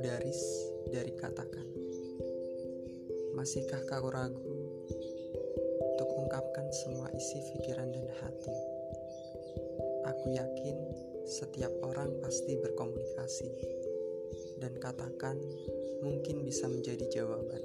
baris dari katakan. Masihkah kau ragu untuk ungkapkan semua isi pikiran dan hati? Aku yakin setiap orang pasti berkomunikasi dan katakan mungkin bisa menjadi jawaban.